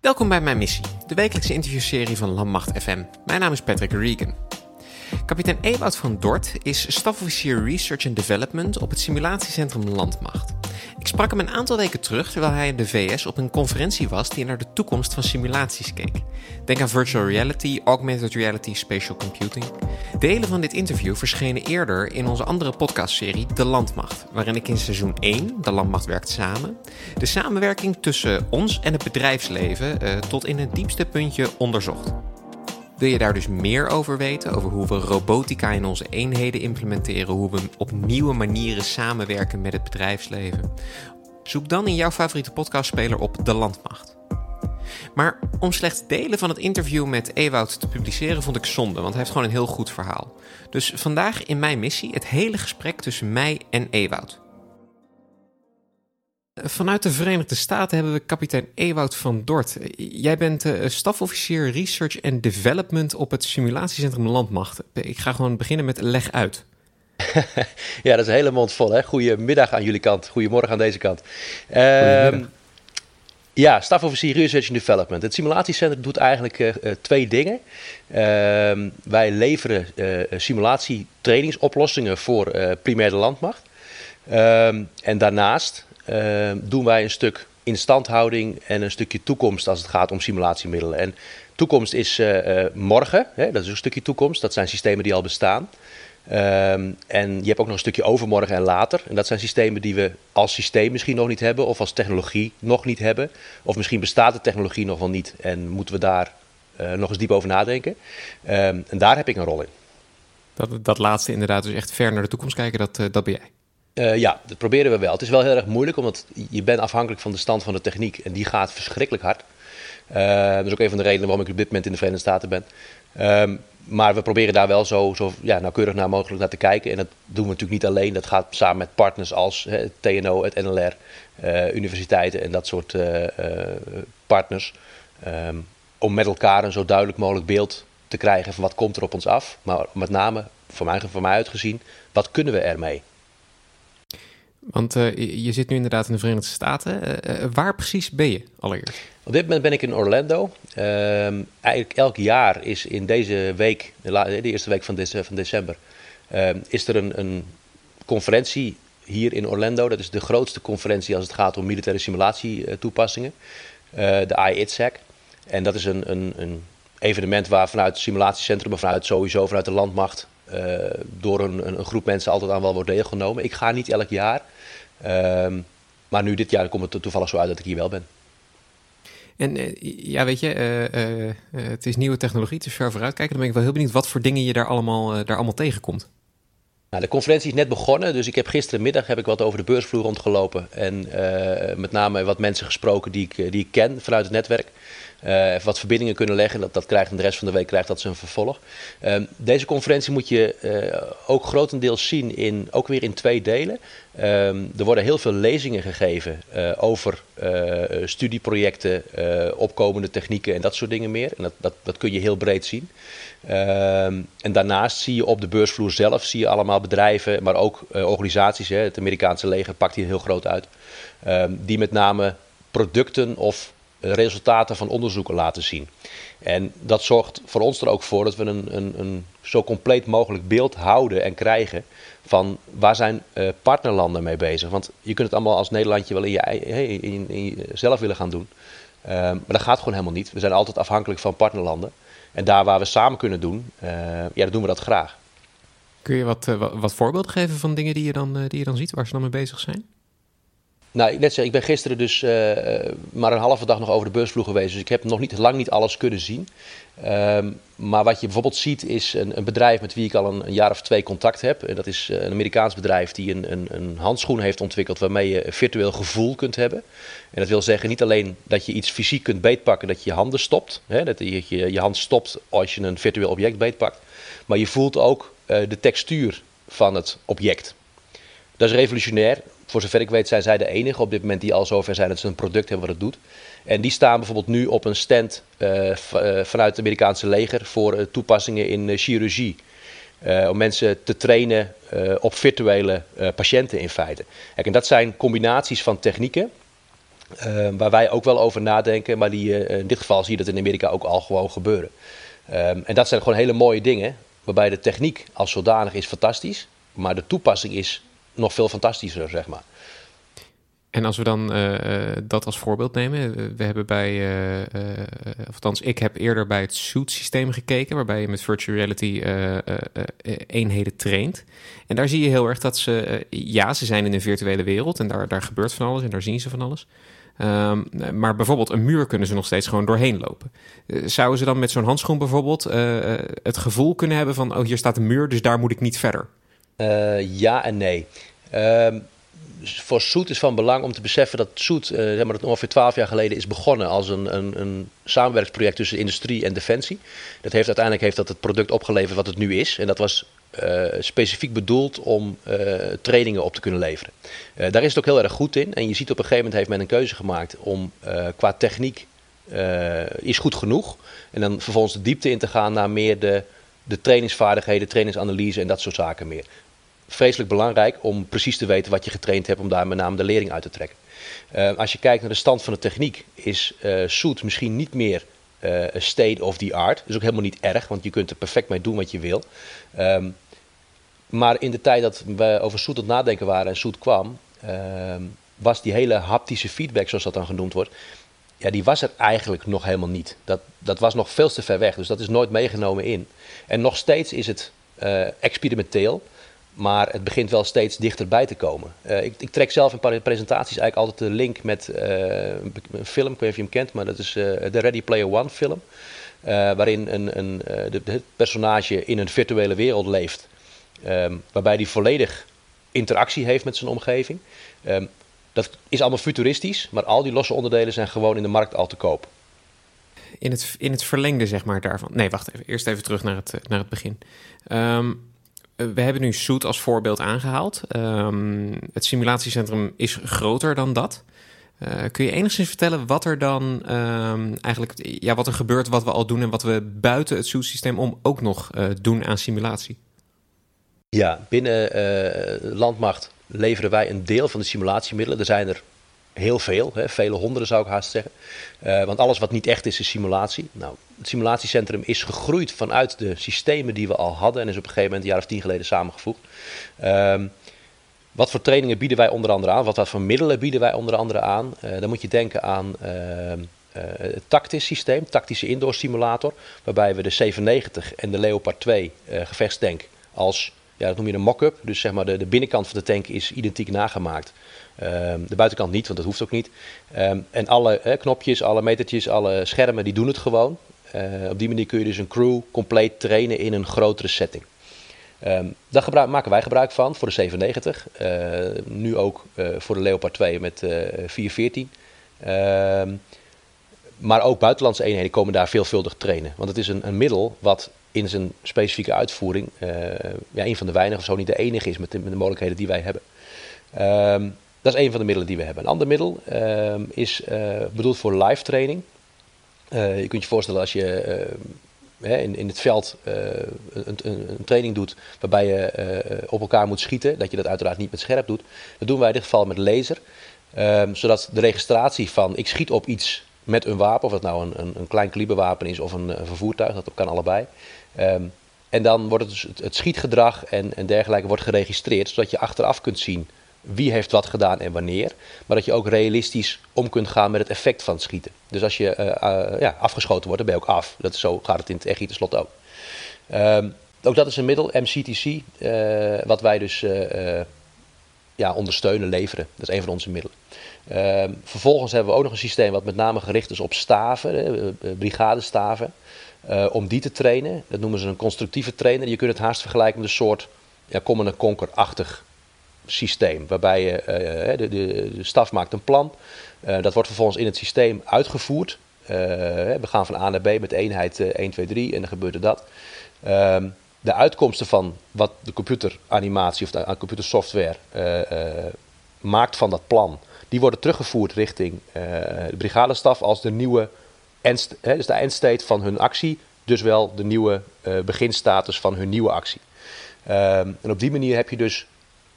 Welkom bij Mijn Missie, de wekelijkse interviewserie van Landmacht FM. Mijn naam is Patrick Regan. Kapitein Ewout van Dort is stafofficier Research and Development op het simulatiecentrum Landmacht. Ik sprak hem een aantal weken terug terwijl hij in de VS op een conferentie was die naar de toekomst van simulaties keek. Denk aan virtual reality, augmented reality, spatial computing. Delen van dit interview verschenen eerder in onze andere podcastserie De Landmacht, waarin ik in seizoen 1, De Landmacht werkt samen, de samenwerking tussen ons en het bedrijfsleven uh, tot in het diepste puntje onderzocht. Wil je daar dus meer over weten? Over hoe we robotica in onze eenheden implementeren, hoe we op nieuwe manieren samenwerken met het bedrijfsleven? Zoek dan in jouw favoriete podcastspeler op De Landmacht. Maar om slechts delen van het interview met Ewout te publiceren vond ik zonde, want hij heeft gewoon een heel goed verhaal. Dus vandaag in mijn missie het hele gesprek tussen mij en Ewout. Vanuit de Verenigde Staten hebben we kapitein Ewout van Dort. Jij bent uh, stafofficier Research and Development op het simulatiecentrum Landmacht. Ik ga gewoon beginnen met leg uit. ja, dat is een hele mond vol. Hè? Goedemiddag aan jullie kant. Goedemorgen aan deze kant. Um, ja, stafofficier Research and Development. Het simulatiecentrum doet eigenlijk uh, twee dingen. Uh, wij leveren simulatietrainingsoplossingen voor primair de landmacht. Ehm, en daarnaast Ehm, doen wij een stuk instandhouding en een stukje toekomst als het gaat om simulatiemiddelen. En toekomst is uh, uh, morgen, hè, dat is een stukje toekomst. Dat zijn systemen die al bestaan. Um, en je hebt ook nog een stukje overmorgen en later. En dat zijn systemen die we als systeem misschien nog niet hebben, of als technologie nog niet hebben. Of misschien bestaat de technologie nog wel niet en moeten we daar uh, nog eens diep over nadenken. Um, en daar heb ik een rol in. Dat, dat laatste inderdaad, dus echt ver naar de toekomst kijken, dat, dat ben jij. Uh, ja, dat proberen we wel. Het is wel heel erg moeilijk, omdat je bent afhankelijk van de stand van de techniek. En die gaat verschrikkelijk hard. Uh, dat is ook een van de redenen waarom ik op dit moment in de Verenigde Staten ben. Um, maar we proberen daar wel zo, zo ja, nauwkeurig naar mogelijk naar te kijken. En dat doen we natuurlijk niet alleen. Dat gaat samen met partners als het TNO, het NLR, eh, universiteiten en dat soort partners. Um, om met elkaar een zo duidelijk mogelijk beeld te krijgen van wat komt er op ons af. Maar met name, voor mij, voor mij uitgezien, wat kunnen we ermee? Want uh, je zit nu inderdaad in de Verenigde Staten. Uh, waar precies ben je allereerst? Op dit moment ben ik in Orlando. Uh, eigenlijk elk jaar is in deze week, de, eerste week van, van december, ehm, is er een, een, conferentie hier in Orlando. Dat is de grootste conferentie als het gaat om militaire simulatietoepassingen. de IITSEC. En dat is een, een, een, evenement waar vanuit het simulatiecentrum, maar vanuit sowieso vanuit de landmacht, door een, een, groep mensen altijd aan wel wordt deelgenomen. Ik ga niet elk jaar. Um, maar nu dit jaar komt het toevallig zo uit dat ik hier wel ben. En uh, ja, weet je, uh, uh, het is nieuwe technologie, het is ver vooruitkijken. Dan ben ik wel heel benieuwd wat voor dingen je daar allemaal, daar allemaal tegenkomt. Nou, de conferentie is net begonnen, dus ik heb gisterenmiddag heb ik wat over de beursvloer rondgelopen. En met name wat mensen gesproken die ik, die ik ken vanuit het netwerk. Even wat verbindingen kunnen leggen. Dat, dat krijgt de rest van de week krijgt dat zijn vervolg. Uh, deze conferentie moet je uh, ook grotendeels zien in, ook weer in twee delen. Um, er worden heel veel lezingen gegeven over studieprojecten, opkomende technieken en dat soort dingen meer. En dat, dat, dat kun je heel breed zien. Um, en daarnaast zie je op de beursvloer zelf zie je allemaal bedrijven, maar ook organisaties. Hè, het Amerikaanse leger pakt hier heel groot uit. Die met name producten of resultaten van onderzoeken laten zien. En dat zorgt voor ons er ook voor dat we een, een, een zo compleet mogelijk beeld houden en krijgen van waar zijn uh, partnerlanden mee bezig. Want je kunt het allemaal als Nederlandje wel in je, in zelf willen gaan doen. Uh, maar dat gaat gewoon helemaal niet. We zijn altijd afhankelijk van partnerlanden. En daar waar we samen kunnen doen, uh, ja, dan doen we dat graag. Kun je wat, wat voorbeelden geven van dingen die je, dan, die je dan ziet, waar ze dan mee bezig zijn? Nou, ik net ik ben gisteren dus uh, maar een halve dag nog over de beursvloer geweest. Dus ik heb nog niet lang niet alles kunnen zien. Um, maar wat je bijvoorbeeld ziet is een, een bedrijf met wie ik al een, jaar of twee contact heb. En dat is een Amerikaans bedrijf die een, een, een, handschoen heeft ontwikkeld waarmee je virtueel gevoel kunt hebben. En dat wil zeggen niet alleen dat je iets fysiek kunt beetpakken, dat je je handen stopt. Hè, dat je, je hand stopt als je een virtueel object beetpakt. Maar je voelt ook de textuur van het object. Dat is revolutionair voor zover ik weet zijn zij de enige op dit moment die al zover zijn dat ze een product hebben wat het doet. En die staan bijvoorbeeld nu op een stand uh, vanuit het Amerikaanse leger voor uh, toepassingen in chirurgie. om mensen te trainen op virtuele patiënten in feite. Kijk, en dat zijn combinaties van technieken waar wij ook wel over nadenken, maar die, in dit geval zie je dat in Amerika ook al gewoon gebeuren. en dat zijn gewoon hele mooie dingen, waarbij de techniek als zodanig is fantastisch, maar de toepassing is nog veel fantastischer, zeg maar. En als we dan uh, dat als voorbeeld nemen, we hebben bij, uh, of althans, ik heb eerder bij het Suit systeem gekeken, waarbij je met virtual reality eenheden traint. En daar zie je heel erg dat ze, ja, ze zijn in een virtuele wereld en daar, daar gebeurt van alles en daar zien ze van alles. Um, maar bijvoorbeeld een muur kunnen ze nog steeds gewoon doorheen lopen. zouden ze dan met zo'n handschoen bijvoorbeeld het gevoel kunnen hebben van, oh hier staat een muur, dus daar moet ik niet verder? Ja en nee. Um voor Soet is van belang om te beseffen dat Soet uh, zeg maar, ongeveer twaalf jaar geleden is begonnen als een, een, een samenwerkingsproject tussen industrie en defensie. Dat heeft uiteindelijk heeft dat het product opgeleverd wat het nu is. En dat was uh, specifiek bedoeld om trainingen op te kunnen leveren. daar is het ook heel erg goed in. En je ziet op een gegeven moment heeft men een keuze gemaakt om qua techniek is goed genoeg. En dan vervolgens de diepte in te gaan naar meer de, de trainingsvaardigheden, trainingsanalyse en dat soort zaken meer vreselijk belangrijk om precies te weten wat je getraind hebt om daar met name de lering uit te trekken. Uh, als je kijkt naar de stand van de techniek, is uh, misschien niet meer uh, state of the art. Dat is ook helemaal niet erg, want je kunt er perfect mee doen wat je wil. Um, maar in de tijd dat we over Soet aan nadenken waren en Soet kwam, ehm, was die hele haptische feedback, zoals dat dan genoemd wordt, ja, die was er eigenlijk nog helemaal niet. Dat, dat was nog veel te ver weg, dus dat is nooit meegenomen in. En nog steeds is het experimenteel. Maar het begint wel steeds dichterbij te komen. Uh, ik, ik, trek zelf in presentaties eigenlijk altijd de link met uh, een film, ik weet niet of je hem kent, maar dat is uh, de Ready Player One film. waarin een, een, de, het personage in een virtuele wereld leeft. Um, waarbij hij volledig interactie heeft met zijn omgeving. Um, dat is allemaal futuristisch, maar al die losse onderdelen zijn gewoon in de markt al te koop. In het, in het verlengde, zeg maar, daarvan. Nee, wacht even. Eerst even terug naar het, naar het begin. Um, eh, we hebben nu Soet als voorbeeld aangehaald. Um, het simulatiecentrum is groter dan dat. Uh, kun je enigszins vertellen wat er dan um, eigenlijk ja, wat er gebeurt, wat we al doen en wat we buiten het Soet-systeem om ook nog uh, doen aan simulatie? Ja, binnen uh, Landmacht leveren wij een deel van de simulatiemiddelen. Er zijn er heel veel, hè, vele honderden zou ik haast zeggen. Uh, want alles wat niet echt is, is simulatie. Nou, het simulatiecentrum is gegroeid vanuit de systemen die we al hadden en is op een gegeven moment een jaar of tien geleden samengevoegd. Um, wat voor trainingen bieden wij onder andere aan? Wat, wat voor middelen bieden wij onder andere aan? Uh, dan moet je denken aan uh, het tactisch systeem, tactische indoor simulator, waarbij we de 97 en de Leopard 2 gevechtstank als, ja, dat noem je een mock-up, dus zeg maar de, de binnenkant van de tank is identiek nagemaakt. Ehm, de buitenkant niet, want dat hoeft ook niet. Ehm, en alle knopjes, alle metertjes, alle schermen, die doen het gewoon. Uh, op die manier kun je dus een crew compleet trainen in een grotere setting. Um, daar maken wij gebruik van voor de 97. Uh, eh, nu ook uh, voor de Leopard 2 met 414. maar ook buitenlandse eenheden komen daar veelvuldig trainen. Want het is een, een middel wat in zijn specifieke uitvoering ja, een van de weinigen, of zo niet de enige is met de, mogelijkheden die wij hebben. Dat is een van de middelen die we hebben. Een ander middel uh, is uh, bedoeld voor live training. Uh, je kunt je voorstellen als je in, in het veld een, een, training doet waarbij je op elkaar moet schieten, dat je dat uiteraard niet met scherp doet. Dat doen wij in dit geval met laser. Um, zodat de registratie van ik schiet op iets met een wapen, of dat nou een, een, een klein kaliberwapen is of een, een vervoertuig, dat kan allebei. Um, en dan wordt het, dus het, het schietgedrag en, en dergelijke wordt geregistreerd, zodat je achteraf kunt zien wie heeft wat gedaan en wanneer. Maar dat je ook realistisch om kunt gaan met het effect van het schieten. Dus als je uh, ja, afgeschoten wordt, dan ben je ook af. Dat zo gaat het in het echt slot ook. Um, ook dat is een middel, MCTC, uh, wat wij dus ja, ondersteunen, leveren. Dat is een van onze middelen. Uh, vervolgens hebben we ook nog een systeem wat met name gericht is op staven, brigadestaven. Om die te trainen. Dat noemen ze een constructieve trainer. Je kunt het haast vergelijken met een soort ja, Common Conquer-achtig systeem. Waarbij je, uh, de, de, de, staf maakt een plan. Dat wordt vervolgens in het systeem uitgevoerd. We gaan van A naar B met eenheid 1, 2, 3 en dan gebeurt er dat. Ehm, de uitkomsten van wat de computeranimatie of de computersoftware maakt van dat plan, die worden teruggevoerd richting de brigadestaf als de nieuwe end, dus de eindstate van hun actie, dus wel de nieuwe beginstatus van hun nieuwe actie. Ehm, en op die manier heb je dus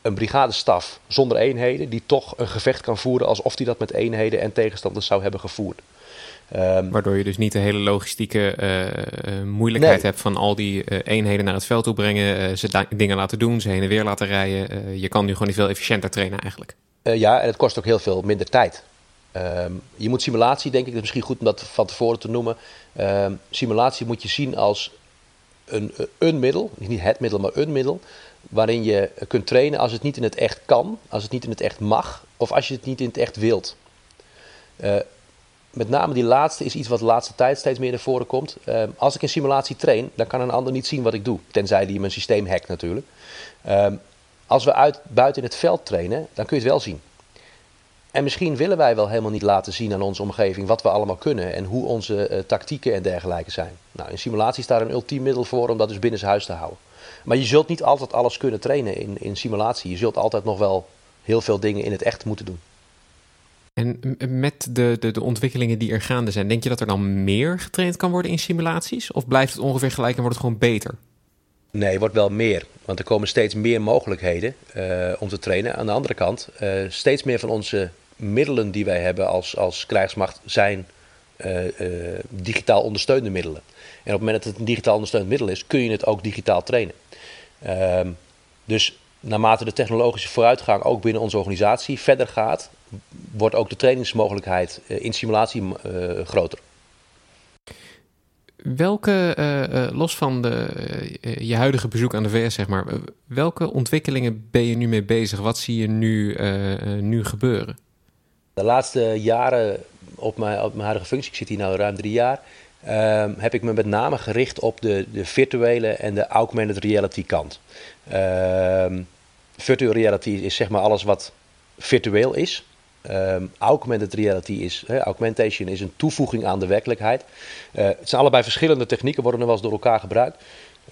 een brigadestaf zonder eenheden die toch een gevecht kan voeren alsof hij dat met eenheden en tegenstanders zou hebben gevoerd. Um, Waardoor je dus niet de hele logistieke uh, moeilijkheid hebt van al die uh, eenheden naar het veld toe brengen, ze dingen laten doen, ze heen en weer laten rijden. je kan nu gewoon niet veel efficiënter trainen eigenlijk. ja, en het kost ook heel veel minder tijd. Um, je moet simulatie, denk ik, dat is misschien goed om dat van tevoren te noemen. Um, simulatie moet je zien als een, een middel, niet het middel, maar een middel, waarin je kunt trainen als het niet in het echt kan, als het niet in het echt mag, of als je het niet in het echt wilt. Uh, met name die laatste is iets wat de laatste tijd steeds meer naar voren komt. Als ik in simulatie train, dan kan een ander niet zien wat ik doe. Tenzij die mijn systeem hackt natuurlijk. Als we uit, buiten in het veld trainen, dan kun je het wel zien. En misschien willen wij wel helemaal niet laten zien aan onze omgeving wat we allemaal kunnen en hoe onze uh, tactieken en dergelijke zijn. Nou, in simulatie is daar een ultiem middel voor om dat dus binnen huis te houden. Maar je zult niet altijd alles kunnen trainen in, in simulatie. Je zult altijd nog wel heel veel dingen in het echt moeten doen. En met de, de, de ontwikkelingen die er gaande zijn, denk je dat er dan meer getraind kan worden in simulaties? Of blijft het ongeveer gelijk en wordt het gewoon beter? Nee, wordt wel meer. Want er komen steeds meer mogelijkheden uh, om te trainen. Aan de andere kant, uh, steeds meer van onze middelen die wij hebben als, als krijgsmacht zijn uh, digitaal ondersteunde middelen. En op het moment dat het een digitaal ondersteund middel is, kun je het ook digitaal trainen. Ehm, dus naarmate de technologische vooruitgang ook binnen onze organisatie verder gaat, wordt ook de trainingsmogelijkheid in simulatie groter. Welke, uh, los van de, je huidige bezoek aan de VS, zeg maar, welke ontwikkelingen ben je nu mee bezig? Wat zie je nu, nu gebeuren? De laatste jaren op mijn, op mijn huidige functie, ik zit hier nu ruim drie jaar, ehm, heb ik me met name gericht op de, de virtuele en de augmented reality kant. Ehm, virtual reality is zeg maar alles wat virtueel is. Um, augmented reality is, augmentation is een toevoeging aan de werkelijkheid. Uh, het zijn allebei verschillende technieken, worden er wel eens door elkaar gebruikt,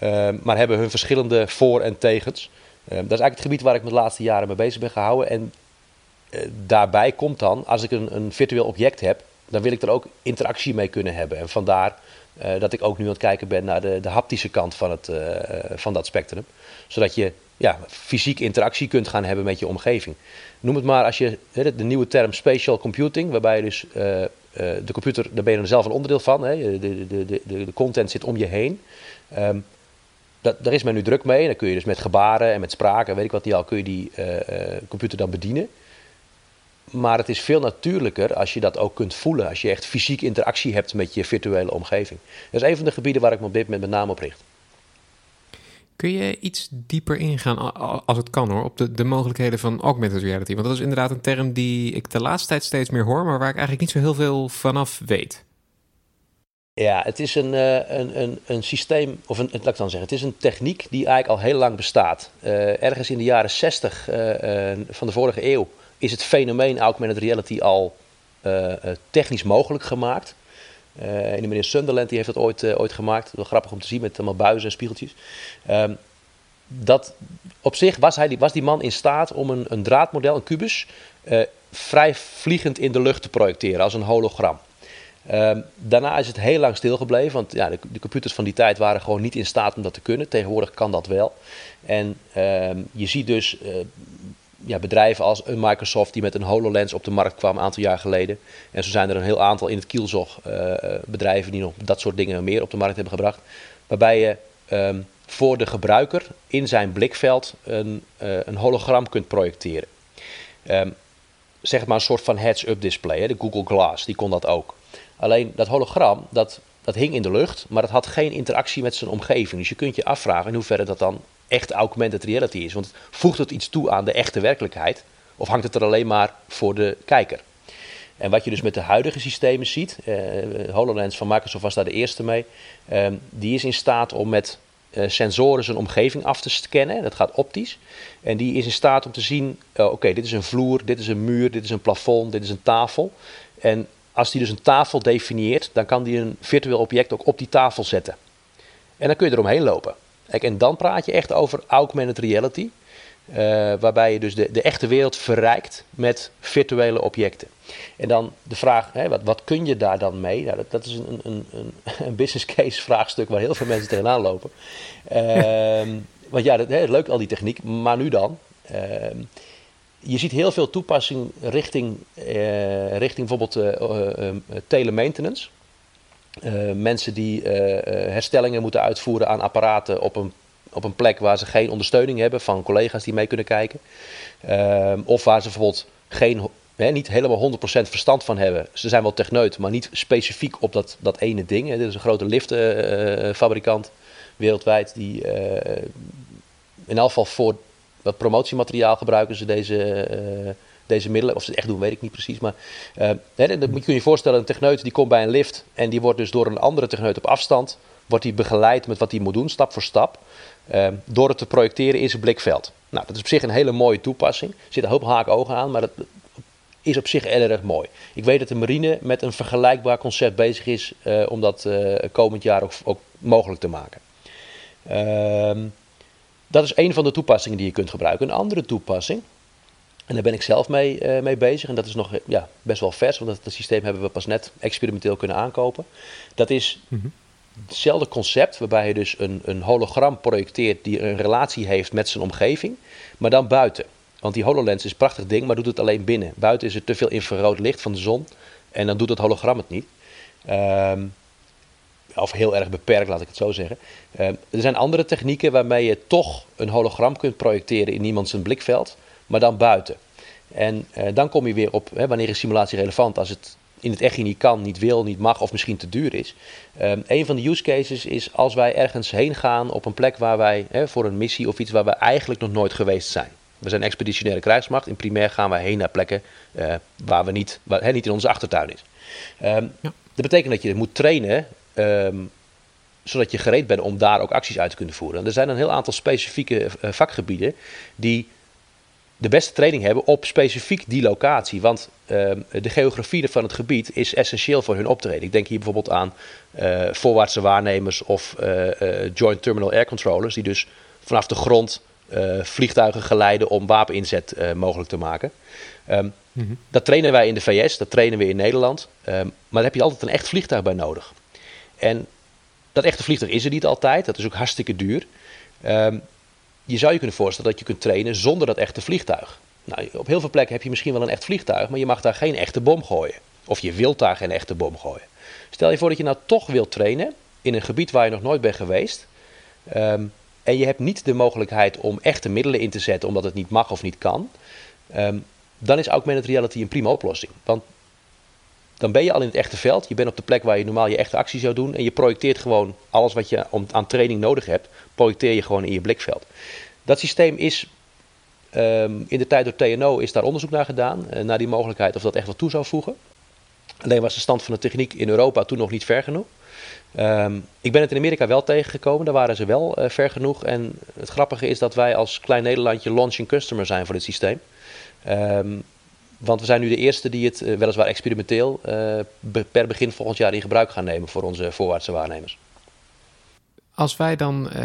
uh, maar hebben hun verschillende voor- en tegens. Uh, dat is eigenlijk het gebied waar ik me de laatste jaren mee bezig ben gehouden. En eh, daarbij komt dan, als ik een, een, virtueel object heb, dan wil ik er ook interactie mee kunnen hebben. En vandaar eh, dat ik ook nu aan het kijken ben naar de, de haptische kant van, het, van dat spectrum. Zodat je ja, fysiek interactie kunt gaan hebben met je omgeving. Noem het maar als je de, nieuwe term spatial computing, waarbij je dus de computer, daar ben je dan zelf een onderdeel van, hè, de, de, de, de, content zit om je heen. Um, dat, daar is men nu druk mee. Dan kun je dus met gebaren en met spraak en weet ik wat niet al, kun je die computer dan bedienen. Maar het is veel natuurlijker als je dat ook kunt voelen, als je echt fysiek interactie hebt met je virtuele omgeving. Dat is een van de gebieden waar ik me op dit moment met name op richt. Kun je iets dieper ingaan, als het kan hoor, op de, de mogelijkheden van augmented reality? Want dat is inderdaad een term die ik de laatste tijd steeds meer hoor, maar waar ik eigenlijk niet zo heel veel vanaf weet. Ja, het is een, uh, een, een, een systeem, of een, laat ik dan zeggen, het is een techniek die eigenlijk al heel lang bestaat. Uh, ergens in de jaren 60 uh, eh, van de vorige eeuw is het fenomeen augmented reality al technisch mogelijk gemaakt. Uh, en de meneer Sunderland die heeft dat ooit, ooit gemaakt. Wel grappig om te zien met allemaal buizen en spiegeltjes. Um, dat, op zich was, hij, was die man in staat om een, een draadmodel, een kubus, vrij vliegend in de lucht te projecteren als een hologram. Um, daarna is het heel lang stilgebleven, want ja, de, computers van die tijd waren gewoon niet in staat om dat te kunnen. Tegenwoordig kan dat wel. En um, je ziet dus ja, bedrijven als een Microsoft die met een HoloLens op de markt kwam een aantal jaar geleden. En zo zijn er een heel aantal in het kielzog uh, bedrijven die nog dat soort dingen meer op de markt hebben gebracht. Waarbij je um, voor de gebruiker in zijn blikveld een, uh, een hologram kunt projecteren. Um, zeg maar een soort van heads-up display. Hè? De Google Glass, die kon dat ook. Alleen dat hologram, dat, dat hing in de lucht, maar dat had geen interactie met zijn omgeving. Dus je kunt je afvragen in hoeverre dat dan echt augmented reality is. Want voegt het iets toe aan de echte werkelijkheid? Of hangt het er alleen maar voor de kijker? En wat je dus met de huidige systemen ziet, uh, HoloLens van Microsoft was daar de eerste mee, uh, die is in staat om met uh, sensoren zijn omgeving af te scannen. Dat gaat optisch. En die is in staat om te zien, oké, dit is een vloer, dit is een muur, dit is een plafond, dit is een tafel. En als die dus een tafel definieert, dan kan die een virtueel object ook op die tafel zetten. En dan kun je eromheen lopen. Kijk, en dan praat je echt over augmented reality. Uh, waarbij je dus de, de echte wereld verrijkt met virtuele objecten. En dan de vraag, hè, wat, wat kun je daar dan mee? Nou, dat, dat is een, een, een, een business case vraagstuk waar heel veel mensen tegenaan lopen. Uh, want ja, dat, hè, leuk al die techniek, maar nu dan? Ehm, je ziet heel veel toepassing richting, uh, richting bijvoorbeeld telemaintenance. mensen die herstellingen moeten uitvoeren aan apparaten op een, op een plek waar ze geen ondersteuning hebben van collega's die mee kunnen kijken. Ehm, of waar ze bijvoorbeeld geen, hè, niet helemaal 100% verstand van hebben. Ze zijn wel techneut, maar niet specifiek op dat, dat ene ding. Dit is een grote liftfabrikant wereldwijd die in elk geval voor wat promotiemateriaal gebruiken ze deze, deze middelen. Of ze het echt doen, weet ik niet precies. Maar uh, hè, je je voorstellen, een techneut die komt bij een lift en die wordt dus door een andere techneut op afstand, wordt hij begeleid met wat hij moet doen, stap voor stap, uh, door het te projecteren in zijn blikveld. Nou, dat is op zich een hele mooie toepassing. Er zitten een hoop haak ogen aan, maar dat is op zich erg mooi. Ik weet dat de marine met een vergelijkbaar concept bezig is om dat komend jaar ook, ook mogelijk te maken. Ehm dat is een van de toepassingen die je kunt gebruiken. Een andere toepassing, en daar ben ik zelf mee, uh, mee bezig, en dat is nog ja, best wel vers, want dat, systeem hebben we pas net experimenteel kunnen aankopen. Dat is mhm. hetzelfde concept, waarbij je dus een, een hologram projecteert die een relatie heeft met zijn omgeving, maar dan buiten. Want die HoloLens is een prachtig ding, maar doet het alleen binnen. Buiten is er te veel infrarood licht van de zon en dan doet het hologram het niet. Um, of heel erg beperkt, laat ik het zo zeggen. Uh, er zijn andere technieken waarmee je toch een hologram kunt projecteren in iemand zijn blikveld, maar dan buiten. En uh, dan kom je weer op hè, wanneer is simulatie relevant als het in het echt niet kan, niet wil, niet mag of misschien te duur is. Um, een van de use cases is als wij ergens heen gaan op een plek waar wij hè, voor een missie of iets waar we eigenlijk nog nooit geweest zijn. We zijn expeditionaire krijgsmacht. In primair gaan wij heen naar plekken uh, waar we niet, waar, hè, niet in onze achtertuin is. Um, ja. Dat betekent dat je moet trainen Um, zodat je gereed bent om daar ook acties uit te kunnen voeren. er zijn een heel aantal specifieke uh, vakgebieden die de beste training hebben op specifiek die locatie. Want uh, de geografie van het gebied is essentieel voor hun optreden. Ik denk hier bijvoorbeeld aan uh, voorwaartse waarnemers of uh, Joint Terminal Air Controllers, die dus vanaf de grond vliegtuigen geleiden om wapeninzet mogelijk te maken. Um, mm -hmm. Dat trainen wij in de VS, dat trainen we in Nederland. Um, maar daar heb je altijd een echt vliegtuig bij nodig. En dat echte vliegtuig is er niet altijd. Dat is ook hartstikke duur. Um, je zou je kunnen voorstellen dat je kunt trainen zonder dat echte vliegtuig. Nou, op heel veel plekken heb je misschien wel een echt vliegtuig, maar je mag daar geen echte bom gooien. Of je wilt daar geen echte bom gooien. Stel je voor dat je nou toch wilt trainen in een gebied waar je nog nooit bent geweest. Um, en je hebt niet de mogelijkheid om echte middelen in te zetten omdat het niet mag of niet kan. Um, dan is augmented reality een prima oplossing. Want dan ben je al in het echte veld. Je bent op de plek waar je normaal je echte actie zou doen. En je projecteert gewoon alles wat je aan training nodig hebt, projecteer je gewoon in je blikveld. Dat systeem is um, in de tijd door TNO is daar onderzoek naar gedaan. Uh, naar die mogelijkheid of dat echt wat toe zou voegen. Alleen was de stand van de techniek in Europa toen nog niet ver genoeg. Um, ik ben het in Amerika wel tegengekomen, daar waren ze wel uh, ver genoeg. En het grappige is dat wij als klein Nederlandje launching customer zijn voor dit systeem. Um, want we zijn nu de eerste die het uh, weliswaar experimenteel uh, per begin volgend jaar in gebruik gaan nemen voor onze voorwaartse waarnemers. Als wij dan uh,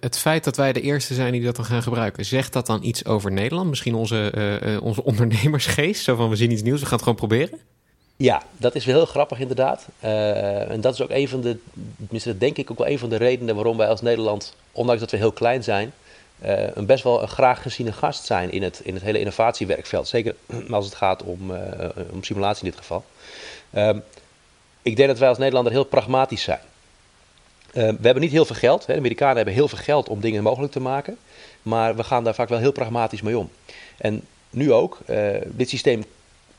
het feit dat wij de eerste zijn die dat dan gaan gebruiken, zegt dat dan iets over Nederland? Misschien onze, onze ondernemersgeest? Zo van we zien iets nieuws, we gaan het gewoon proberen? Ja, dat is wel heel grappig inderdaad. en dat is ook een van de, tenminste denk ik ook wel een van de redenen waarom wij als Nederland, ondanks dat we heel klein zijn, een best wel een graag geziene gast zijn in het, in het hele innovatiewerkveld. Zeker als het gaat om, uh, om simulatie in dit geval. Uh, ik denk dat wij als Nederlander heel pragmatisch zijn. we hebben niet heel veel geld. Hè. De Amerikanen hebben heel veel geld om dingen mogelijk te maken. Maar we gaan daar vaak wel heel pragmatisch mee om. En nu ook. dit systeem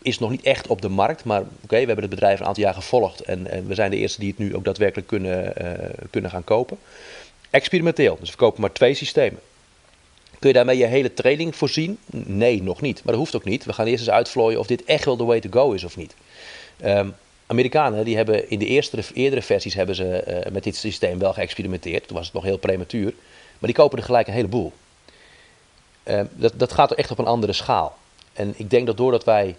is nog niet echt op de markt. Maar oké, we hebben het bedrijf een aantal jaar gevolgd. En, en, we zijn de eerste die het nu ook daadwerkelijk kunnen, kunnen gaan kopen. Experimenteel. Dus we kopen maar twee systemen. Kun je daarmee je hele training voorzien? Nee, nog niet. Maar dat hoeft ook niet. We gaan eerst eens uitvlooien of dit echt wel de way to go is of niet. Um, Amerikanen die hebben in de eerste, de eerdere versies hebben ze uh, met dit systeem wel geëxperimenteerd. Toen was het nog heel prematuur. Maar die kopen er gelijk een heleboel. Uh, dat, dat gaat echt op een andere schaal. En ik denk dat doordat wij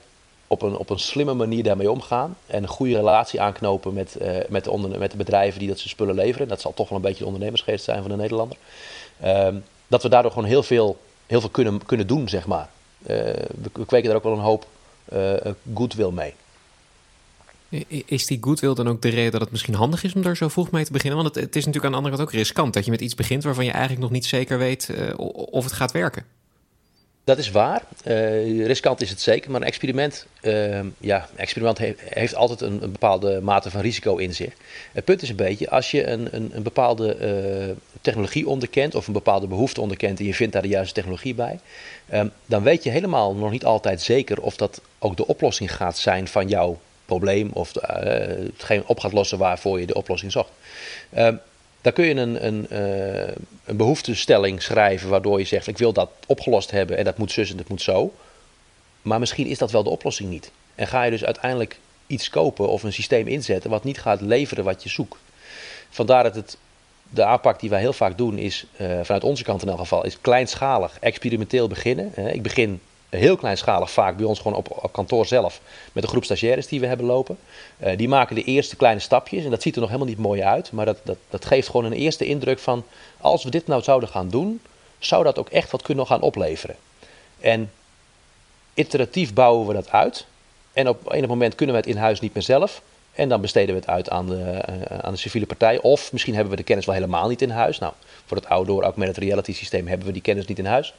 op een, op een slimme manier daarmee omgaan en een goede relatie aanknopen met, uh, met, de met de bedrijven die dat ze spullen leveren, dat zal toch wel een beetje de ondernemersgeest zijn van de Nederlander. Ehm, dat we daardoor gewoon heel veel, heel veel kunnen, kunnen doen, zeg maar. Uh, we, we, kweken daar ook wel een hoop uh, goodwill mee. Is die goodwill dan ook de reden dat het misschien handig is om daar zo vroeg mee te beginnen? Want het, is natuurlijk aan de andere kant ook riskant dat je met iets begint waarvan je eigenlijk nog niet zeker weet uh, of het gaat werken. Dat is waar. Uh, riskant is het zeker, maar een experiment, uh, ja, experiment heeft, altijd een, bepaalde mate van risico in zich. Het punt is een beetje, als je een, een, een bepaalde uh, technologie onderkent of een bepaalde behoefte onderkent en je vindt daar de juiste technologie bij, um, dan weet je helemaal nog niet altijd zeker of dat ook de oplossing gaat zijn van jouw probleem of hetgeen op gaat lossen waarvoor je de oplossing zocht. Um, daar kun je een, een, uh, een behoeftestelling schrijven waardoor je zegt: Ik wil dat opgelost hebben en dat moet zus en dat moet zo. Maar misschien is dat wel de oplossing niet. En ga je dus uiteindelijk iets kopen of een systeem inzetten wat niet gaat leveren wat je zoekt. Vandaar dat het, de aanpak die wij heel vaak doen is, uh, vanuit onze kant in elk geval, is kleinschalig, experimenteel beginnen. Ik begin heel kleinschalig, vaak bij ons gewoon op, kantoor zelf, met een groep stagiaires die we hebben lopen. Uh, die maken de eerste kleine stapjes en dat ziet er nog helemaal niet mooi uit, maar dat, dat, dat geeft gewoon een eerste indruk van, als we dit nou zouden gaan doen, zou dat ook echt wat kunnen gaan opleveren. En iteratief bouwen we dat uit. En op enig moment kunnen we het in huis niet meer zelf. En dan besteden we het uit aan de, uh, aan de civiele partij. Of misschien hebben we de kennis wel helemaal niet in huis. Nou, voor het outdoor augmented reality systeem hebben we die kennis niet in huis.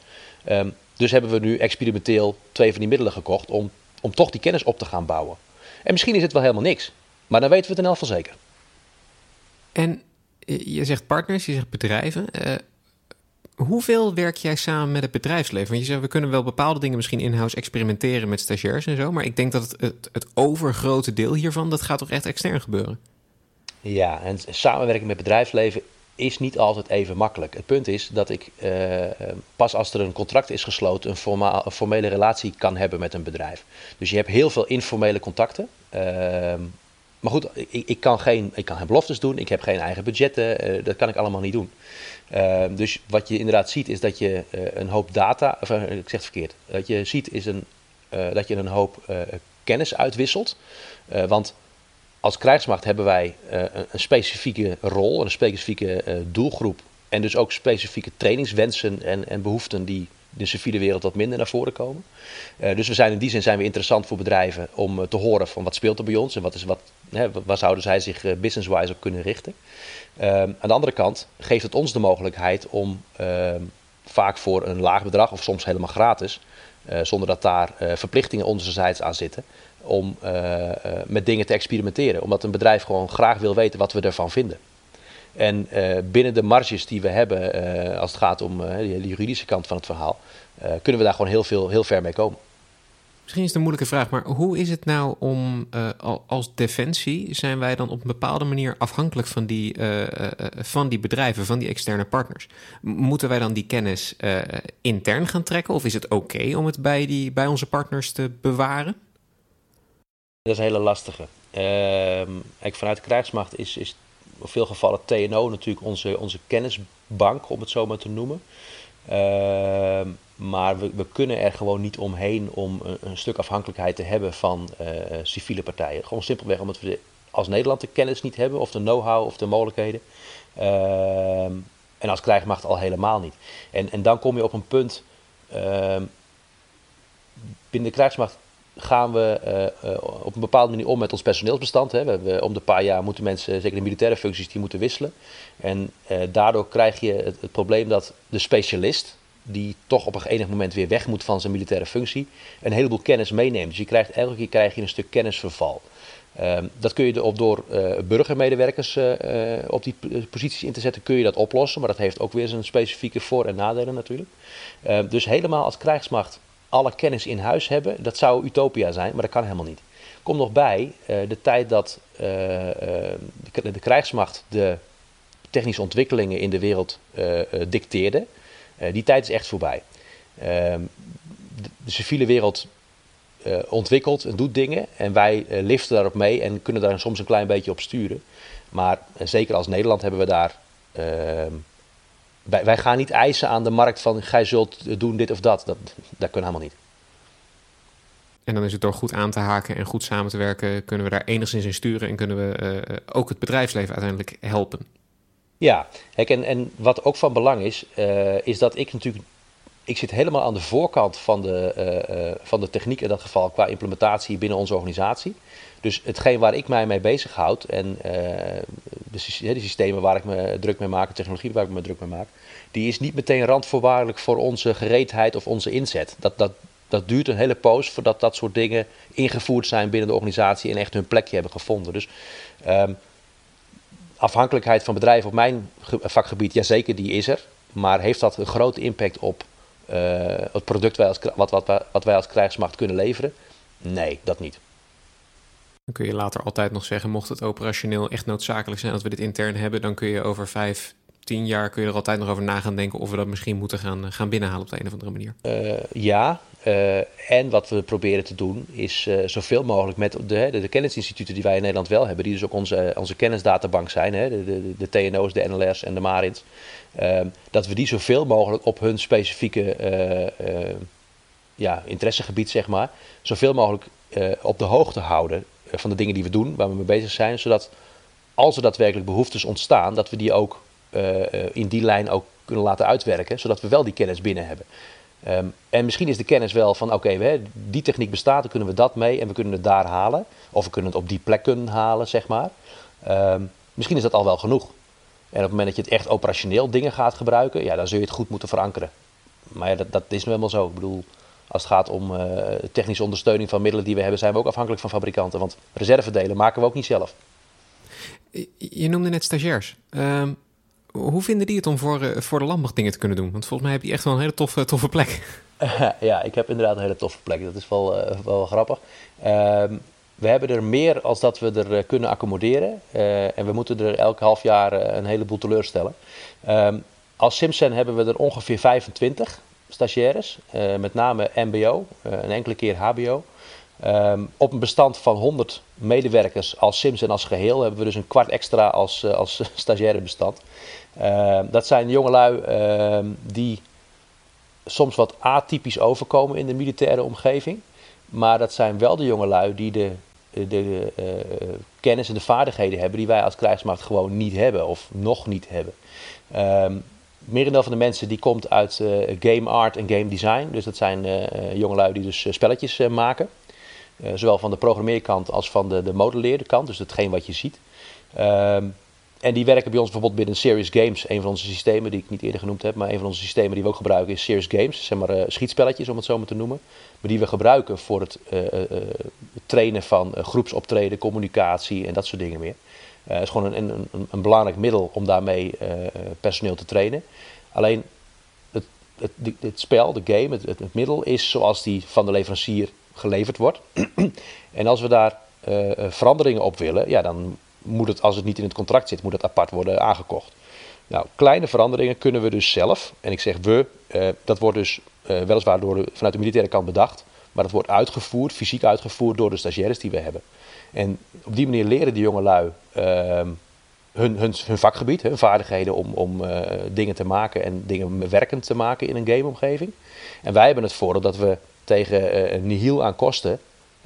Um, dus hebben we nu experimenteel twee van die middelen gekocht om, om toch die kennis op te gaan bouwen. En misschien is het wel helemaal niks, maar dan weten we het in elk geval zeker. En je zegt partners, je zegt bedrijven. Uh, hoeveel werk jij samen met het bedrijfsleven? Want je zegt, we kunnen wel bepaalde dingen misschien in-house experimenteren met stagiairs en zo. Maar ik denk dat het, het, het overgrote deel hiervan, dat gaat toch echt extern gebeuren? Ja, en samenwerken met bedrijfsleven is niet altijd even makkelijk. Het punt is dat ik uh, pas als er een contract is gesloten een, formele relatie kan hebben met een bedrijf. Dus je hebt heel veel informele contacten. Uh, maar goed, ik, ik, kan geen, ik kan geen beloftes doen, ik heb geen eigen budgetten, uh, dat kan ik allemaal niet doen. Ehm, dus wat je inderdaad ziet is dat je eh, een hoop data, of ik zeg het verkeerd, wat je ziet is een, dat je een hoop kennis uitwisselt. want als krijgsmacht hebben wij uh, een specifieke rol, een specifieke uh, doelgroep. En dus ook specifieke trainingswensen en, en behoeften die de civiele wereld wat minder naar voren komen. Uh, dus we zijn in die zin zijn we interessant voor bedrijven om te horen van wat speelt er bij ons en wat is, wat, hè, waar zouden zij zich business-wise op kunnen richten. Ehm, aan de andere kant geeft het ons de mogelijkheid om ehm, vaak voor een laag bedrag of soms helemaal gratis, zonder dat daar verplichtingen onderzijds aan zitten, om uh, met dingen te experimenteren. Omdat een bedrijf gewoon graag wil weten wat we ervan vinden. En binnen de marges die we hebben, als het gaat om de juridische kant van het verhaal, kunnen we daar gewoon heel, veel, heel ver mee komen. Misschien is het een moeilijke vraag, maar hoe is het nou om als defensie zijn wij dan op een bepaalde manier afhankelijk van die, van die bedrijven, van die externe partners? Moeten wij dan die kennis intern gaan trekken of is het oké om het bij, die, bij onze partners te bewaren? Dat is een hele lastige. Uh, vanuit de krijgsmacht is, is in veel gevallen TNO natuurlijk onze, onze kennisbank, om het zo maar te noemen. Maar we, kunnen er gewoon niet omheen om een, stuk afhankelijkheid te hebben van uh, civiele partijen. Gewoon simpelweg omdat we als Nederland de kennis niet hebben, of de know-how of de mogelijkheden. Uh, en als krijgsmacht al helemaal niet. En, en dan kom je op een punt. binnen de krijgsmacht gaan we uh, op een bepaalde manier om met ons personeelsbestand. Hè. We hebben, om de paar jaar moeten mensen, zeker de militaire functies, die moeten wisselen. En daardoor krijg je het, probleem dat de specialist, die toch op een enig moment weer weg moet van zijn militaire functie, een heleboel kennis meeneemt. Dus je krijgt, elke keer krijg je een stuk kennisverval. Uh, dat kun je op door burgermedewerkers op die posities in te zetten, kun je dat oplossen. Maar dat heeft ook weer zijn specifieke voor- en nadelen natuurlijk. dus helemaal als krijgsmacht alle kennis in huis hebben, dat zou utopia zijn, maar dat kan helemaal niet. Kom nog bij de tijd dat de, de, krijgsmacht de technische ontwikkelingen in de wereld dicteerde. Die tijd is echt voorbij. Ehm, de, civiele wereld ontwikkelt en doet dingen en wij liften daarop mee en kunnen daar soms een klein beetje op sturen. Maar zeker als Nederland hebben we daar ehm, wij, wij gaan niet eisen aan de markt van gij zult doen dit of dat. Dat, dat kunnen helemaal niet. En dan is het door goed aan te haken en goed samen te werken, kunnen we daar enigszins in sturen en kunnen we ook het bedrijfsleven uiteindelijk helpen. Ja, en, en wat ook van belang is, uh, is dat ik natuurlijk ik zit helemaal aan de voorkant van de, van de techniek in dat geval qua implementatie binnen onze organisatie. Dus hetgeen waar ik mij mee bezighoud en de, de, systemen waar ik me druk mee maak, de technologie waar ik me druk mee maak, die is niet meteen randvoorwaardelijk voor onze gereedheid of onze inzet. Dat, dat, dat duurt een hele poos voordat dat soort dingen ingevoerd zijn binnen de organisatie en echt hun plekje hebben gevonden. Dus um, afhankelijkheid van bedrijven op mijn vakgebied, ja zeker, die is er. Maar heeft dat een grote impact op uh, het product wij als, wat, wat, wat wij als krijgsmacht kunnen leveren? Nee, dat niet. Dan kun je later altijd nog zeggen, mocht het operationeel echt noodzakelijk zijn dat we dit intern hebben, dan kun je over vijf, tien jaar kun je er altijd nog over na gaan denken of we dat misschien moeten gaan, gaan binnenhalen op de een of andere manier. Uh, ja, uh, en wat we proberen te doen is uh, zoveel mogelijk met de, de, kennisinstituten die wij in Nederland wel hebben, die dus ook onze, onze kennisdatabank zijn, hè, de, de, de TNO's, de NLR's en de Marins, dat we die zoveel mogelijk op hun specifieke ja, interessegebied, zeg maar, zoveel mogelijk op de hoogte houden van de dingen die we doen, waar we mee bezig zijn, zodat als er daadwerkelijk behoeftes ontstaan, dat we die ook in die lijn ook kunnen laten uitwerken, zodat we wel die kennis binnen hebben. Um, en misschien is de kennis wel van oké, die techniek bestaat, dan kunnen we dat mee en we kunnen het daar halen. Of we kunnen het op die plek kunnen halen, zeg maar. Um, misschien is dat al wel genoeg. En op het moment dat je het echt operationeel dingen gaat gebruiken, ja, dan zul je het goed moeten verankeren. Maar ja, dat, dat is nu helemaal zo. Ik bedoel, als het gaat om uh, technische ondersteuning van middelen die we hebben, zijn we ook afhankelijk van fabrikanten. Want reservedelen maken we ook niet zelf. Je noemde net stagiairs. Um, hoe vinden die het om voor, eh, voor de landmacht dingen te kunnen doen? Want volgens mij heb je echt wel een hele toffe, toffe plek. ja, ik heb inderdaad een hele toffe plek. Dat is wel, uh, wel grappig. Ehm, we hebben er meer als dat we er eh, kunnen accommoderen. en we moeten er elk half jaar een heleboel teleurstellen. Um, als Simpson hebben we er ongeveer 25 stagiaires. met name MBO, een enkele keer HBO. Um, op een bestand van 100 medewerkers als Sims en als geheel hebben we dus een kwart extra als, als stagiaire bestand. Uh, dat zijn jongelui uh, die soms wat atypisch overkomen in de militaire omgeving. Maar dat zijn wel de jongelui die de, de uh, kennis en de vaardigheden hebben die wij als krijgsmacht gewoon niet hebben of nog niet hebben. Um, merendeel van de mensen die komt uit uh, game art en game design. Dus dat zijn uh, jongelui die dus spelletjes maken. zowel van de programmeerkant als van de, de modelleerde kant. Dus hetgeen wat je ziet. En die werken bij ons bijvoorbeeld binnen Serious Games. Een van onze systemen die ik niet eerder genoemd heb. Maar een van onze systemen die we ook gebruiken is Serious Games. Zeg maar uh, schietspelletjes om het zo maar te noemen. Maar die we gebruiken voor het uh, uh, trainen van groepsoptreden, communicatie en dat soort dingen meer. Het is gewoon een, een, een, belangrijk middel om daarmee personeel te trainen. Alleen het, het, spel, de game, het, het, middel is zoals die van de leverancier geleverd wordt. en als we daar veranderingen op willen, ja, dan moet het, als het niet in het contract zit, moet het apart worden aangekocht. Nou, kleine veranderingen kunnen we dus zelf. En ik zeg we, uh, dat wordt dus uh, weliswaar door vanuit de militaire kant bedacht. Maar dat wordt uitgevoerd, fysiek uitgevoerd door de stagiaires die we hebben. En op die manier leren die jongelui uh, hun, hun, hun vakgebied, hun vaardigheden om, om uh, dingen te maken en dingen werkend te maken in een gameomgeving. En wij hebben het voordeel dat we tegen een nihil aan kosten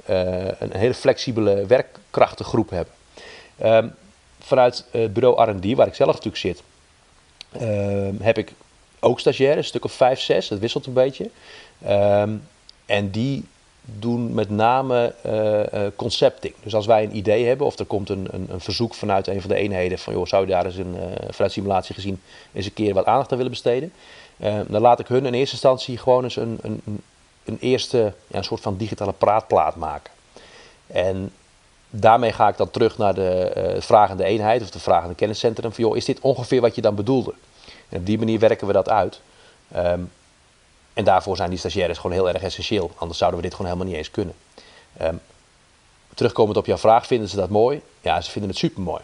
een hele flexibele werkkrachtengroep hebben. Um, vanuit het bureau R&D, waar ik zelf natuurlijk zit, um, heb ik ook stagiaires, een stuk of vijf, zes, dat wisselt een beetje. Um, en die doen met name uh, uh, concepting. Dus als wij een idee hebben of er komt een, een, een, verzoek vanuit een van de eenheden van joh, zou je daar eens een, uh, vanuit simulatie gezien eens een keer wat aandacht aan willen besteden, dan laat ik hun in eerste instantie gewoon eens een, een, een eerste ja, een soort van digitale praatplaat maken. En daarmee ga ik dan terug naar de uh, vragende eenheid of de vragende kenniscentrum. Van joh, is dit ongeveer wat je dan bedoelde? En op die manier werken we dat uit. Um, en daarvoor zijn die stagiaires gewoon heel erg essentieel. Anders zouden we dit gewoon helemaal niet eens kunnen. Um, terugkomend op jouw vraag, vinden ze dat mooi? Ja, ze vinden het super mooi.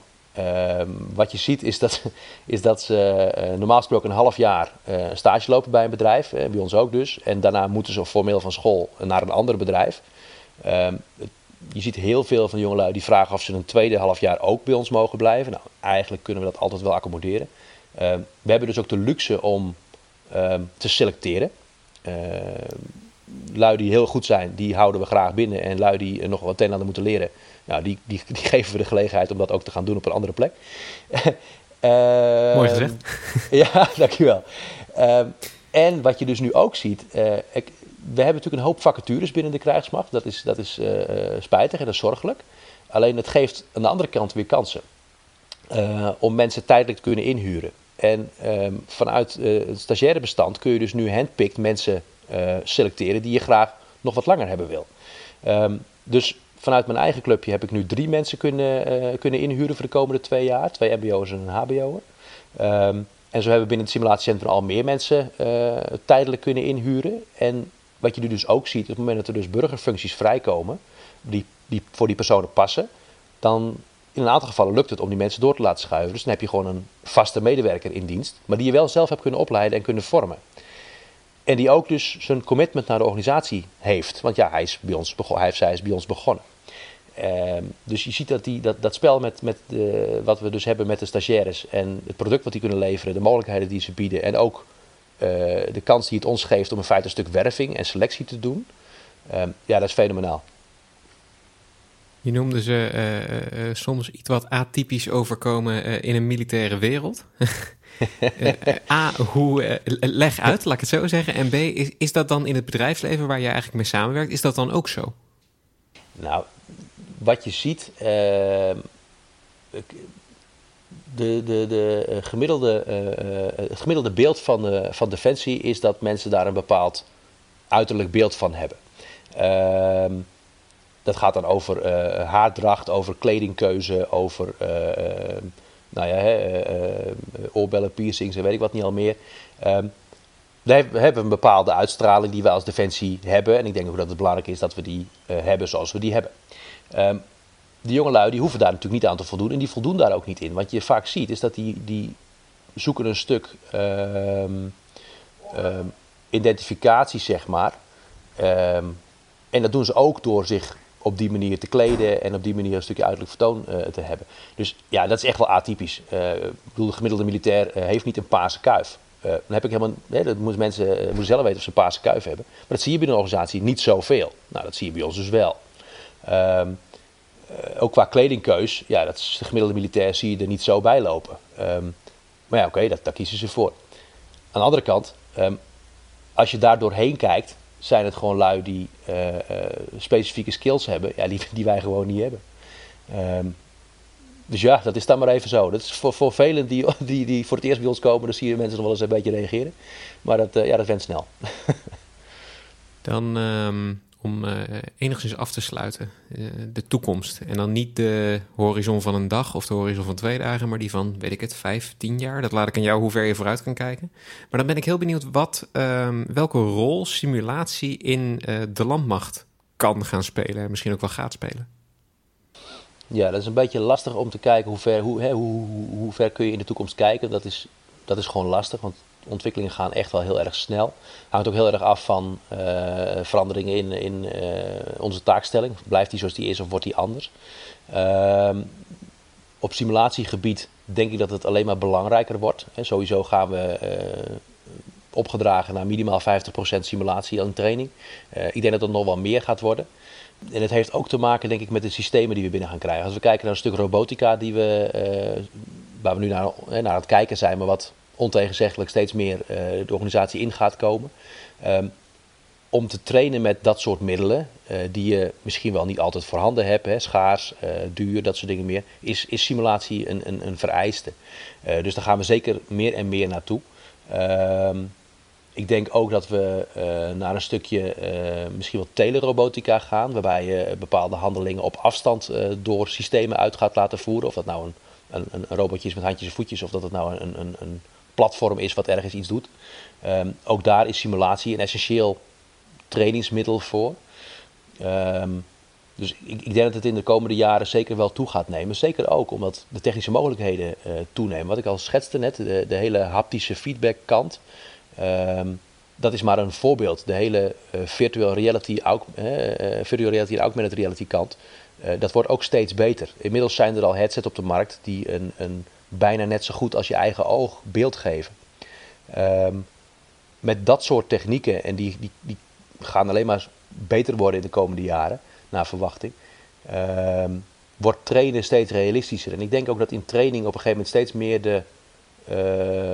Um, wat je ziet is dat, is dat ze uh, normaal gesproken een half jaar uh, stage lopen bij een bedrijf, bij ons ook dus. En daarna moeten ze formeel van school naar een ander bedrijf. Je ziet heel veel van jongelui die vragen of ze een tweede half jaar ook bij ons mogen blijven. Nou, eigenlijk kunnen we dat altijd wel accommoderen. Uh, we hebben dus ook de luxe om uh, te selecteren. Uh, lui die heel goed zijn, die houden we graag binnen. En lui die nog wat een en ander moeten leren, nou, die, die, die, geven we de gelegenheid om dat ook te gaan doen op een andere plek. Mooi gezegd. ja, dankjewel. en wat je dus nu ook ziet, ik, we hebben natuurlijk een hoop vacatures binnen de krijgsmacht. Dat is, dat is spijtig en dat is zorgelijk. Alleen het geeft aan de andere kant weer kansen. om mensen tijdelijk te kunnen inhuren. En ehm, vanuit het stagiaire bestand kun je dus nu handpicked mensen selecteren die je graag nog wat langer hebben wil. Um, dus vanuit mijn eigen clubje heb ik nu drie mensen kunnen, kunnen inhuren voor de komende twee jaar. Twee mbo'ers en een hbo'er. Um, en zo hebben we binnen het simulatiecentrum al meer mensen tijdelijk kunnen inhuren. En wat je nu dus ook ziet, op het moment dat er dus burgerfuncties vrijkomen, die, die voor die personen passen, dan in een aantal gevallen lukt het om die mensen door te laten schuiven. Dus dan heb je gewoon een vaste medewerker in dienst, maar die je wel zelf hebt kunnen opleiden en kunnen vormen. En die ook dus zijn commitment naar de organisatie heeft. Want ja, hij is bij ons, hij, zij is bij ons begonnen. Ehm, dus je ziet dat, die, dat, dat spel met, met de, wat we dus hebben met de stagiaires en het product wat die kunnen leveren, de mogelijkheden die ze bieden en ook de kans die het ons geeft om in feite een stuk werving en selectie te doen, um, ja, dat is fenomenaal. Je noemde ze uh, uh, soms iets wat atypisch overkomen in een militaire wereld. A, hoe, leg uit, laat ik het zo zeggen. En B, is, is dat dan in het bedrijfsleven waar je eigenlijk mee samenwerkt, is dat dan ook zo? Nou, wat je ziet, uh, de, de, de gemiddelde, uh, het gemiddelde beeld van, van Defensie is dat mensen daar een bepaald uiterlijk beeld van hebben. Ehm, dat gaat dan over haardracht, over kledingkeuze, over nou ja, oorbellen, piercings en weet ik wat niet al meer. Um, we hebben een bepaalde uitstraling die wij als Defensie hebben. En ik denk ook dat het belangrijk is dat we die hebben zoals we die hebben. Um, de jongelui die hoeven daar natuurlijk niet aan te voldoen en die voldoen daar ook niet in. Wat je vaak ziet is dat die, die zoeken een stuk um, um, identificatie, zeg maar. en dat doen ze ook door zich op die manier te kleden en op die manier een stukje uiterlijk vertoon uh, te hebben. Dus ja, dat is echt wel atypisch. Uh, ik bedoel, de gemiddelde militair uh, heeft niet een paarse kuif. dan heb ik helemaal, nee, dat moeten mensen moeten zelf weten of ze een paarse kuif hebben. Maar dat zie je binnen een organisatie niet zoveel. Nou, dat zie je bij ons dus wel. Um, ook qua kledingkeus, ja, dat is de gemiddelde militair zie je er niet zo bij lopen. Um, maar ja, oké, daar kiezen ze voor. Aan de andere kant, um, als je daar doorheen kijkt, zijn het gewoon lui die uh, uh, specifieke skills hebben, ja, die, die wij gewoon niet hebben. Um, dus ja, dat is dan maar even zo. Dat is voor, voor velen die, die, die voor het eerst bij ons komen, dan zie je mensen nog wel eens een beetje reageren. Maar dat, ja, dat went snel. dan om uh, enigszins af te sluiten. Uh, de toekomst. En dan niet de horizon van een dag of de horizon van twee dagen, maar die van, weet ik het, vijf, tien jaar. Dat laat ik aan jou hoe ver je vooruit kan kijken. Maar dan ben ik heel benieuwd wat, um, welke rol simulatie in uh, de landmacht kan gaan spelen. En misschien ook wel gaat spelen. Ja, dat is een beetje lastig om te kijken hoe ver, hoe, hè, hoe, hoe, hoe ver kun je in de toekomst kijken. Dat is, dat is gewoon lastig, want ontwikkelingen gaan echt wel heel erg snel. Hangt ook heel erg af van uh, veranderingen in, in uh, onze taakstelling. Blijft die zoals die is of wordt die anders? Uh, op simulatiegebied denk ik dat het alleen maar belangrijker wordt. Sowieso gaan we eh, opgedragen naar minimaal 50% simulatie en training. ik denk dat het nog wel meer gaat worden. En het heeft ook te maken, denk ik, met de systemen die we binnen gaan krijgen. Als we kijken naar een stuk robotica die we, waar we nu naar, naar het kijken zijn, maar wat ontegenzeggelijk steeds meer uh, de organisatie in gaat komen. Um, om te trainen met dat soort middelen, uh, die je misschien wel niet altijd voorhanden hebt, hè, schaars, uh, duur, dat soort dingen meer, is, is simulatie een, een, een vereiste. dus daar gaan we zeker meer en meer naartoe. Um, ik denk ook dat we naar een stukje misschien wat telerobotica gaan, waarbij je bepaalde handelingen op afstand door systemen uit gaat laten voeren. Of dat nou een, een, een robotje is met handjes en voetjes, of dat het nou een, een, een platform is wat ergens iets doet. Um, ook daar is simulatie een essentieel trainingsmiddel voor. Um, dus ik, ik, denk dat het in de komende jaren zeker wel toe gaat nemen. Zeker ook omdat de technische mogelijkheden uh, toenemen. Wat ik al schetste net, de, hele haptische feedback kant. Um, dat is maar een voorbeeld. De hele uh, virtual reality, uh, virtual reality en augmented reality kant. dat wordt ook steeds beter. Inmiddels zijn er al headsets op de markt die een, een bijna net zo goed als je eigen oog beeld geven. Um, met dat soort technieken, en die, die, die gaan alleen maar beter worden in de komende jaren, naar verwachting, um, wordt trainen steeds realistischer. En ik denk ook dat in training op een gegeven moment steeds meer de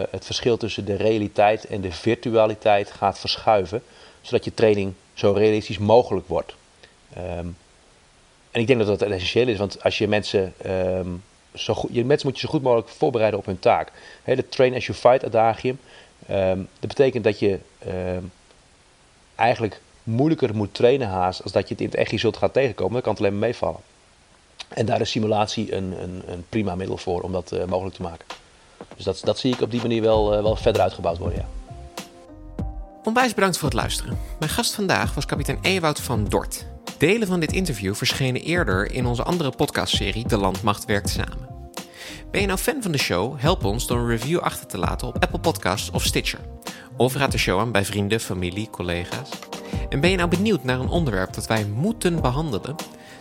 het verschil tussen de realiteit en de virtualiteit gaat verschuiven, zodat je training zo realistisch mogelijk wordt. Ehm, en ik denk dat dat essentieel is, want als je mensen, zo je mensen moet je zo goed mogelijk voorbereiden op hun taak. He, de train as you fight adagium, um, dat betekent dat je eigenlijk moeilijker moet trainen haast als dat je het in het echt zult gaan tegenkomen. Dan kan het alleen maar meevallen. En daar is simulatie een, een, een prima middel voor om dat uh, mogelijk te maken. Dus dat, dat zie ik op die manier wel, uh, wel verder uitgebouwd worden, ja. Onwijs bedankt voor het luisteren. Mijn gast vandaag was kapitein Ewout van Dort. Delen van dit interview verschenen eerder in onze andere podcastserie De Landmacht Werkt Samen. Ben je nou fan van de show? Help ons door een review achter te laten op Apple Podcasts of Stitcher. Of raad de show aan bij vrienden, familie, collega's. En ben je nou benieuwd naar een onderwerp dat wij moeten behandelen?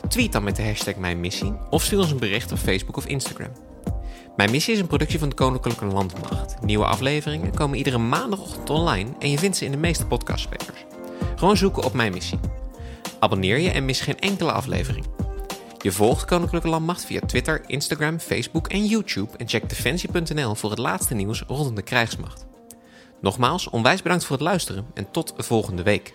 Tweet dan met de hashtag Mijn Missie of stuur ons een bericht op Facebook of Instagram. Mijn Missie is een productie van de Koninklijke Landmacht. Nieuwe afleveringen komen iedere maandagochtend online en je vindt ze in de meeste podcastspelers. Gewoon zoeken op Mijn Missie. Abonneer je en mis geen enkele aflevering. Je volgt Koninklijke Landmacht via Twitter, Instagram, Facebook en YouTube en check defensie.nl voor het laatste nieuws rondom de krijgsmacht. Nogmaals, onwijs bedankt voor het luisteren en tot volgende week.